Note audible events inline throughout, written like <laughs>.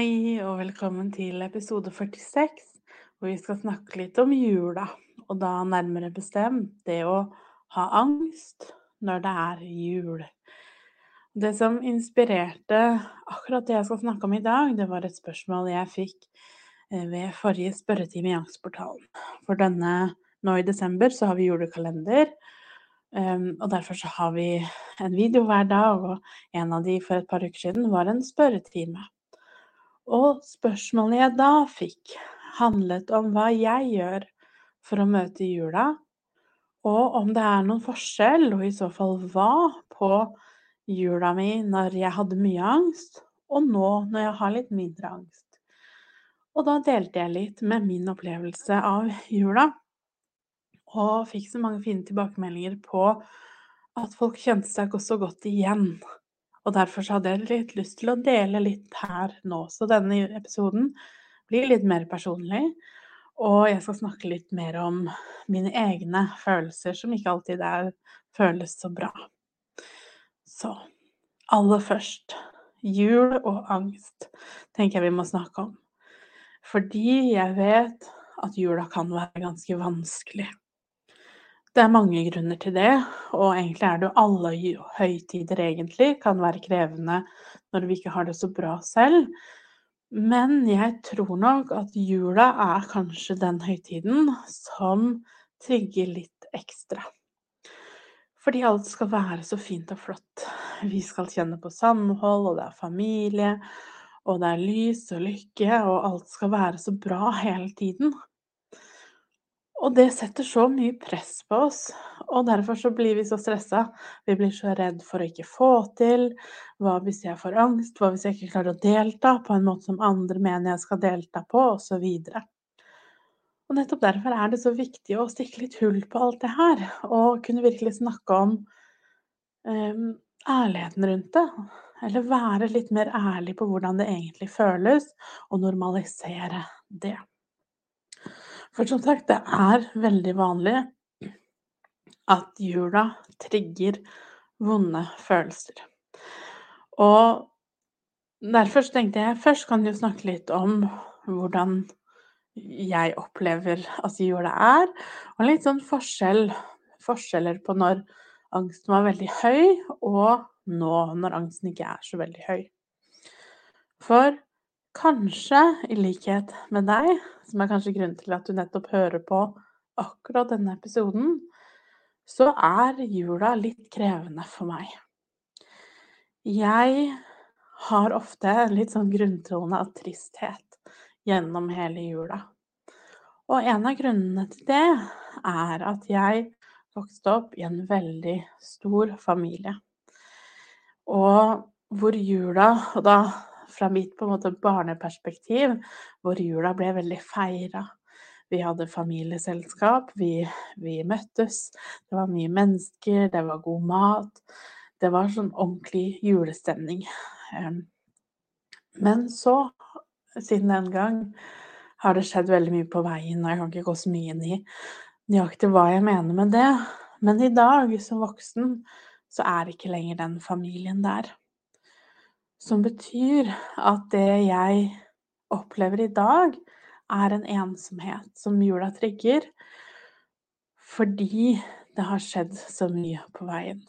Hei og velkommen til episode 46, hvor vi skal snakke litt om jula. Og da nærmere bestemt det å ha angst når det er jul. Det som inspirerte akkurat det jeg skal snakke om i dag, det var et spørsmål jeg fikk eh, ved forrige spørretime i Angstportalen. For denne nå i desember så har vi julekalender. Um, og derfor så har vi en video hver dag, og en av de for et par uker siden var en spørretime. Og spørsmålet jeg da fikk, handlet om hva jeg gjør for å møte jula, og om det er noen forskjell, og i så fall hva, på jula mi når jeg hadde mye angst, og nå når jeg har litt mindre angst. Og da delte jeg litt med min opplevelse av jula, og fikk så mange fine tilbakemeldinger på at folk kjente seg så godt igjen og derfor hadde jeg litt lyst til å dele litt her nå. Så denne episoden blir litt mer personlig. Og jeg skal snakke litt mer om mine egne følelser, som ikke alltid er, føles så bra. Så aller først jul og angst tenker jeg vi må snakke om. Fordi jeg vet at jula kan være ganske vanskelig. Det er mange grunner til det, og egentlig er det jo alle høytider egentlig kan være krevende når vi ikke har det så bra selv. Men jeg tror nok at jula er kanskje den høytiden som trigger litt ekstra. Fordi alt skal være så fint og flott. Vi skal kjenne på samhold, og det er familie, og det er lys og lykke, og alt skal være så bra hele tiden. Og det setter så mye press på oss, og derfor så blir vi så stressa. Vi blir så redd for å ikke få til. Hva hvis jeg får angst? Hva hvis jeg ikke klarer å delta på en måte som andre mener jeg skal delta på, osv. Og, nettopp derfor er det så viktig å stikke litt hull på alt det her, og kunne virkelig snakke om um, ærligheten rundt det. Eller være litt mer ærlig på hvordan det egentlig føles, og normalisere det. For som sagt, det er veldig vanlig at jula trigger vonde følelser. Og derfor tenkte jeg først kan du snakke litt om hvordan jeg opplever at jula er, og litt sånn forskjell, forskjeller på når angsten var veldig høy, og nå når angsten ikke er så veldig høy. For Kanskje i likhet med deg, som er kanskje grunnen til at du nettopp hører på akkurat denne episoden, så er jula litt krevende for meg. Jeg har ofte en litt sånn grunntone av tristhet gjennom hele jula. Og en av grunnene til det er at jeg vokste opp i en veldig stor familie. Og hvor jula Og da fra mitt på en måte barneperspektiv, hvor jula ble veldig feira. Vi hadde familieselskap, vi, vi, møttes, det var mye mennesker, det var god mat. Det var sånn ordentlig julestemning. Men så, siden den gang, har det skjedd veldig mye på veien, og jeg kan ikke gå så mye inn i nøyaktig hva jeg mener med det. Men i dag, som voksen, så er ikke lenger den familien der. Som betyr at det jeg opplever i dag, er en ensomhet som jula trigger, fordi det har skjedd så mye på veien.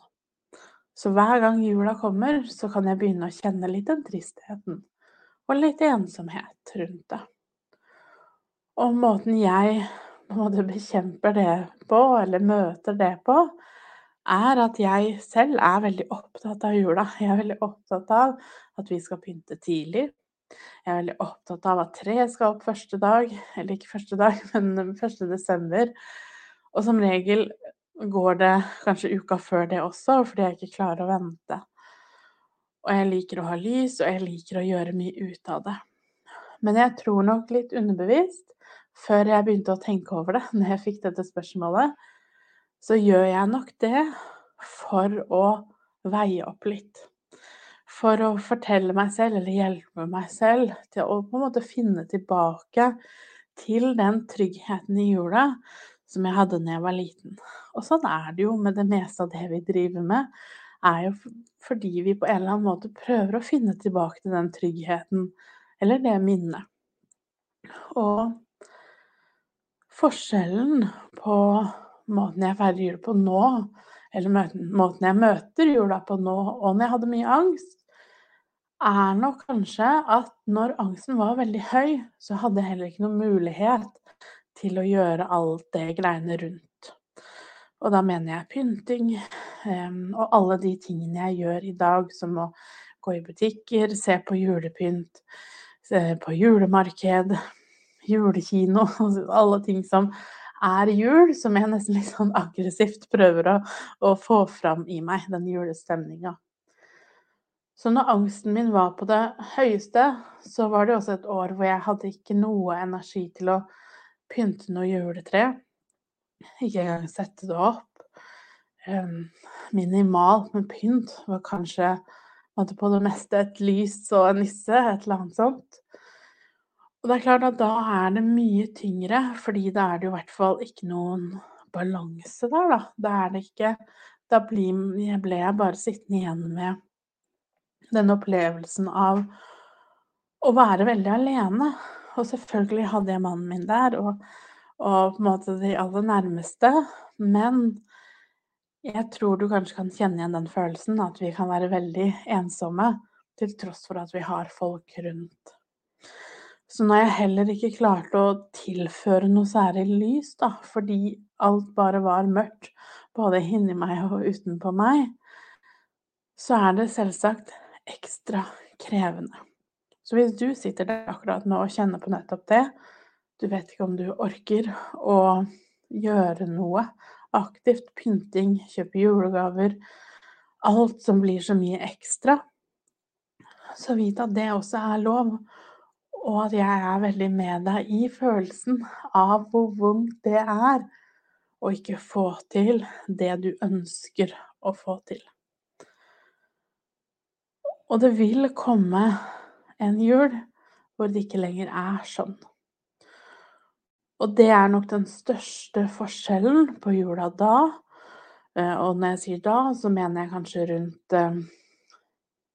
Så hver gang jula kommer, så kan jeg begynne å kjenne litt den tristheten og litt ensomhet rundt det. Og måten jeg på en måte bekjemper det på, eller møter det på, er at jeg selv er veldig opptatt av jula. Jeg er veldig opptatt av at vi skal pynte tidlig. Jeg er veldig opptatt av at treet skal opp første dag, eller ikke første dag, <laughs> men 1. desember. Og som regel går det kanskje uka før det også, fordi jeg ikke klarer å vente. Og jeg liker å ha lys, og jeg liker å gjøre mye ut av det. Men jeg tror nok litt underbevisst, før jeg begynte å tenke over det, <laughs> når jeg fikk dette spørsmålet, så gjør jeg nok det for å veie opp litt. For å fortelle meg selv, eller hjelpe meg selv, til å på en måte finne tilbake til den tryggheten i jula som jeg hadde da jeg var liten. Og sånn er det jo med det meste av det vi driver med, er jo fordi vi på en eller annen måte prøver å finne tilbake til den tryggheten, eller det minnet. Og forskjellen på måten jeg feirer jul på nå, eller måten jeg møter jula på nå, og når jeg hadde mye angst, er nok kanskje at når angsten var veldig høy, så hadde jeg heller ikke noen mulighet til å gjøre alt det greiene rundt. Og da mener jeg pynting um, og alle de tingene jeg gjør i dag, som å gå i butikker, se på julepynt, se på julemarked, julekino, <laughs> alle ting som er jul, som jeg nesten litt sånn aggressivt prøver å, å få fram i meg, den julestemninga. Så når angsten min var på det høyeste, så var det også et år hvor jeg hadde ikke noe energi til å pynte noe juletre. Ikke engang sette det opp. Um, minimalt med pynt var kanskje på det meste et lys og en nisse, et eller annet sånt. Og det er klart at da er det mye tyngre, fordi da er det jo i hvert fall ikke noen balanse der, da. Da er det ikke Da ble jeg bare sittende igjen med den opplevelsen av å være veldig alene. Og selvfølgelig hadde jeg mannen min der, og, og på en måte de aller nærmeste. Men jeg tror du kanskje kan kjenne igjen den følelsen, at vi kan være veldig ensomme til tross for at vi har folk rundt. Så når jeg heller ikke klarte å tilføre noe særlig lys, da, fordi alt bare var mørkt, både inni meg og utenpå meg, så er det selvsagt ekstra krevende. Så hvis du sitter der akkurat nå og kjenner på nettopp det, du vet ikke om du orker å gjøre noe aktivt, pynting, kjøpe julegaver, alt som blir så mye ekstra, så vit at det også er lov. Og at jeg er veldig med deg i følelsen av hvor vondt det er å ikke få til det du ønsker å få til. Og det vil komme en jul hvor det ikke lenger er sånn. Og det er nok den største forskjellen på jula da. Eh, og når jeg sier da, så mener jeg kanskje rundt, eh,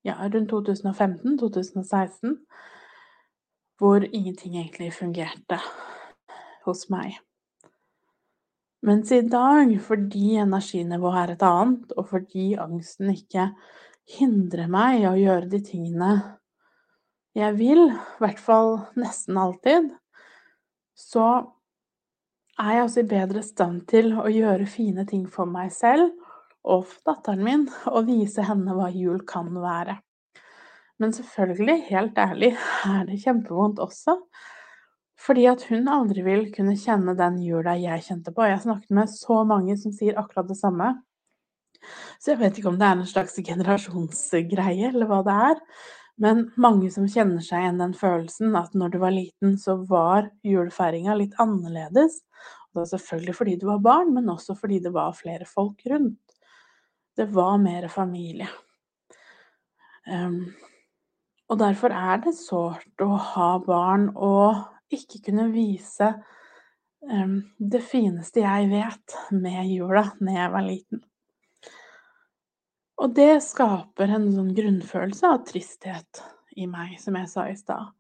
ja, rundt 2015-2016. Hvor ingenting egentlig fungerte hos meg. Mens i dag, fordi energinivået er et annet, og fordi angsten ikke hindrer meg i å gjøre de tingene jeg vil, i hvert fall nesten alltid, så er jeg også i bedre stand til å gjøre fine ting for meg selv og for datteren min, og vise henne hva jul kan være. Men selvfølgelig, helt ærlig, er det kjempevondt også. Fordi at hun aldri vil kunne kjenne den jula jeg kjente på. Jeg snakket med så mange som sier akkurat det samme. Så jeg vet ikke om det er en slags generasjonsgreie, eller hva det er. Men mange som kjenner seg igjen den følelsen at når du var liten, så var julefeiringa litt annerledes. Og var selvfølgelig fordi du var barn, men også fordi det var flere folk rundt. Det var mer familie. Um, og derfor er det sårt å ha barn og ikke kunne vise um, det fineste jeg vet med jula når jeg var liten. Og det skaper en sånn grunnfølelse av tristhet i meg, som jeg sa i stad.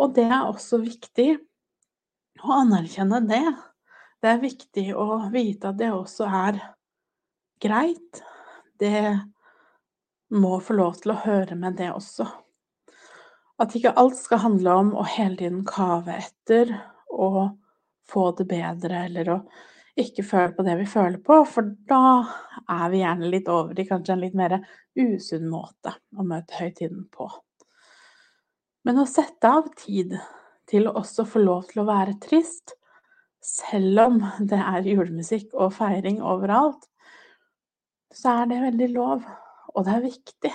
Og det er også viktig å anerkjenne det. Det er viktig å vite at det også er greit. Det må få lov til å høre med det også. At ikke alt skal handle om å hele tiden kave etter og få det bedre, eller å ikke føle på det vi føler på, for da er vi gjerne litt over i kanskje en litt mer usunn måte å møte høytiden på. Men å sette av tid til å også få lov til å være trist, selv om det er julemusikk og feiring overalt, så er det veldig lov, og det er viktig.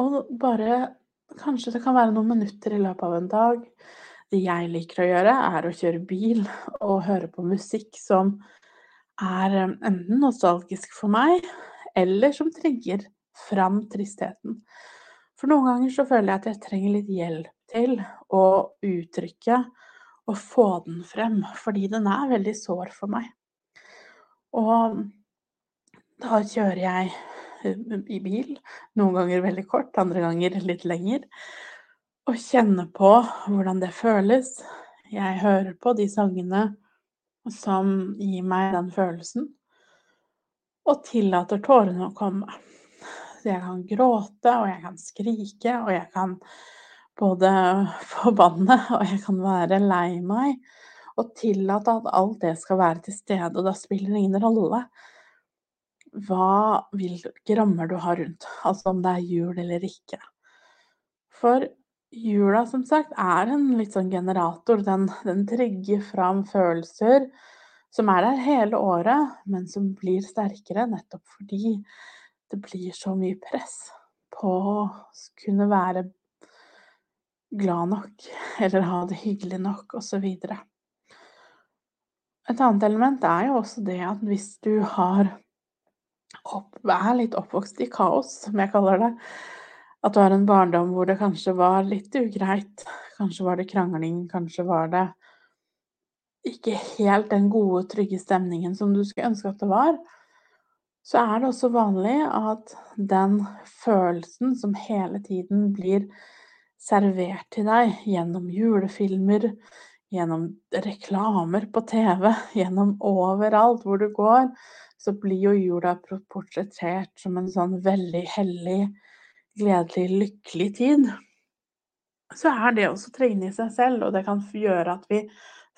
Og bare kanskje det kan være noen minutter i løpet av en dag. Det jeg liker å gjøre, er å kjøre bil og høre på musikk som er eh, enten nostalgisk for meg, eller som trigger fram tristheten. For noen ganger så føler jeg at jeg trenger litt hjelp til å uttrykke og få den frem, fordi den er veldig sår for meg. Og da kjører jeg i bil, noen ganger veldig kort, andre ganger litt lenger, og kjenne på hvordan det føles. Jeg hører på de sangene som gir meg den følelsen, og tillater tårene å komme. Så jeg kan gråte, og jeg kan skrike, og jeg kan både forbanne, og jeg kan være lei meg. Og tillate at alt det skal være til stede, og da spiller det ingen rolle hva, hvilke rammer du har rundt. Altså om det er jul eller ikke. For jula, som sagt, er en litt sånn generator. Den, den trigger fram følelser som er der hele året, men som blir sterkere nettopp fordi det blir så mye press på å kunne være glad nok, <laughs> eller ha det hyggelig nok, osv. Et annet element er jo også det at hvis du har opp, er litt oppvokst i kaos, som jeg kaller det. At du har en barndom hvor det kanskje var litt ugreit. Kanskje var det krangling, kanskje var det ikke helt den gode, trygge stemningen som du skulle ønske at det var. Så er det også vanlig at den følelsen som hele tiden blir servert til deg gjennom julefilmer, gjennom reklamer på TV, gjennom overalt hvor du går, så blir jo jula portrettert som en sånn veldig hellig, gledelig, lykkelig tid. Så er det også trengende i seg selv, og det kan gjøre at vi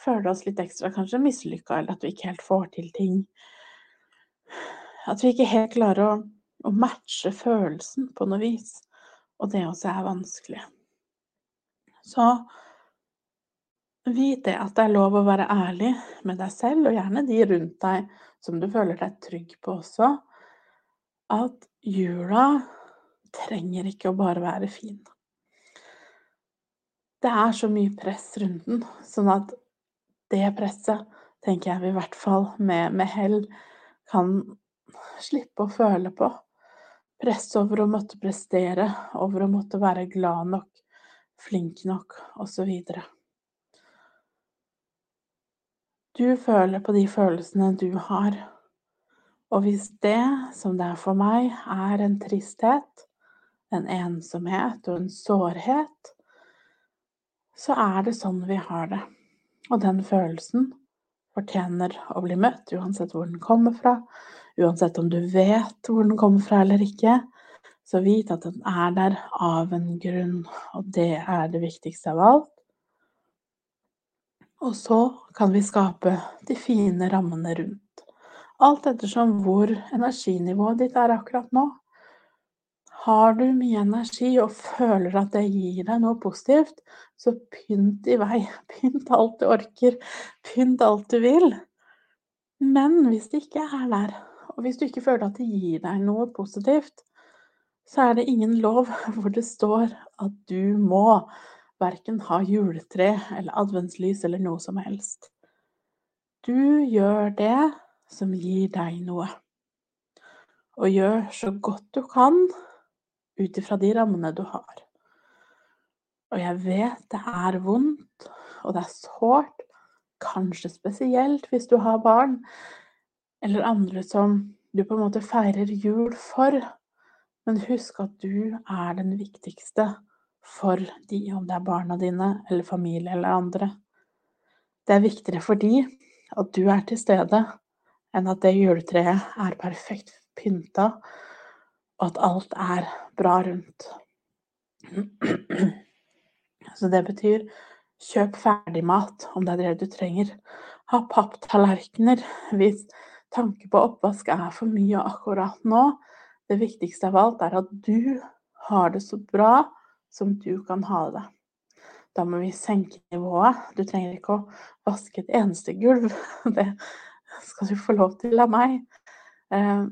føler oss litt ekstra kanskje mislykka, eller at vi ikke helt får til ting. At vi ikke helt klarer å, å matche følelsen på noe vis. Og det også er vanskelig. Så vit det at det er lov å være ærlig med deg selv, og gjerne de rundt deg som du føler deg trygg på også, at jula trenger ikke å bare være fin. Det er så mye press rundt den, sånn at det presset tenker jeg vi i hvert fall med, med hell kan slippe å føle på. Press over å måtte prestere, over å måtte være glad nok, flink nok, osv. Du føler på de følelsene du har. Og hvis det, som det er for meg, er en tristhet, en ensomhet og en sårhet, så er det sånn vi har det. Og den følelsen fortjener å bli møtt, uansett hvor den kommer fra, uansett om du vet hvor den kommer fra eller ikke. Så vit at den er der av en grunn, og det er det viktigste av alt. Og så kan vi skape de fine rammene rundt. Alt ettersom hvor energinivået ditt er akkurat nå. Har du mye energi og føler at det gir deg noe positivt, så pynt i vei. <laughs> Pynt alt du orker. Pynt alt du vil. Men hvis det ikke er der, og hvis du ikke føler at det gir deg noe positivt, så er det ingen lov <laughs> hvor det står at du må verken ha juletre eller adventslys eller noe som helst. Du gjør det som gir deg noe, og gjør så godt du kan ut ifra de rammene du har. Og jeg vet det er vondt, og det er sårt, kanskje spesielt hvis du har barn, eller andre som du på en måte feirer jul for, men husk at du er den viktigste for de, om det er barna dine eller familie eller andre. Det er viktigere for de at du er til stede, enn at det juletreet er perfekt pynta, og at alt er bra rundt. Så det betyr kjøp ferdigmat om det er det du trenger. Ha papptallerkener hvis tanke på oppvask er for mye akkurat nå. Det viktigste av alt er at du har det så bra som du kan ha det. Da må vi senke nivået. Du trenger ikke å vaske et eneste gulv. <laughs> Det skal du få lov til av meg. Eh,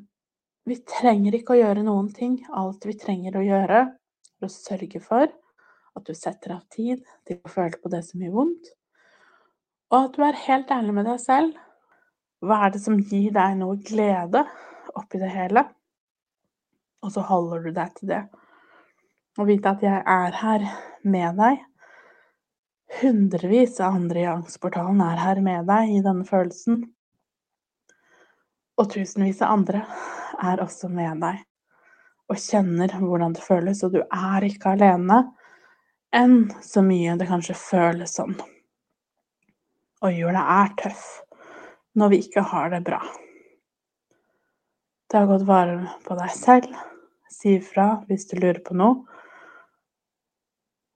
vi trenger ikke å gjøre noen ting. Alt vi trenger å gjøre for å sørge for At du setter av tid til å føle på det som gjør vondt. Og at du er helt ærlig med deg selv. Hva er det som gir deg noe glede oppi det hele? Og så holder du deg til det. Og vite at jeg er her med deg. Hundrevis av andre i angstportalen er her med deg i denne følelsen. Og tusenvis av andre er også med deg og kjenner hvordan det føles, og du er ikke alene enn så mye det kanskje føles sånn. Og jula er tøff når vi ikke har det bra. Ta godt vare på deg selv. Si ifra hvis du lurer på noe.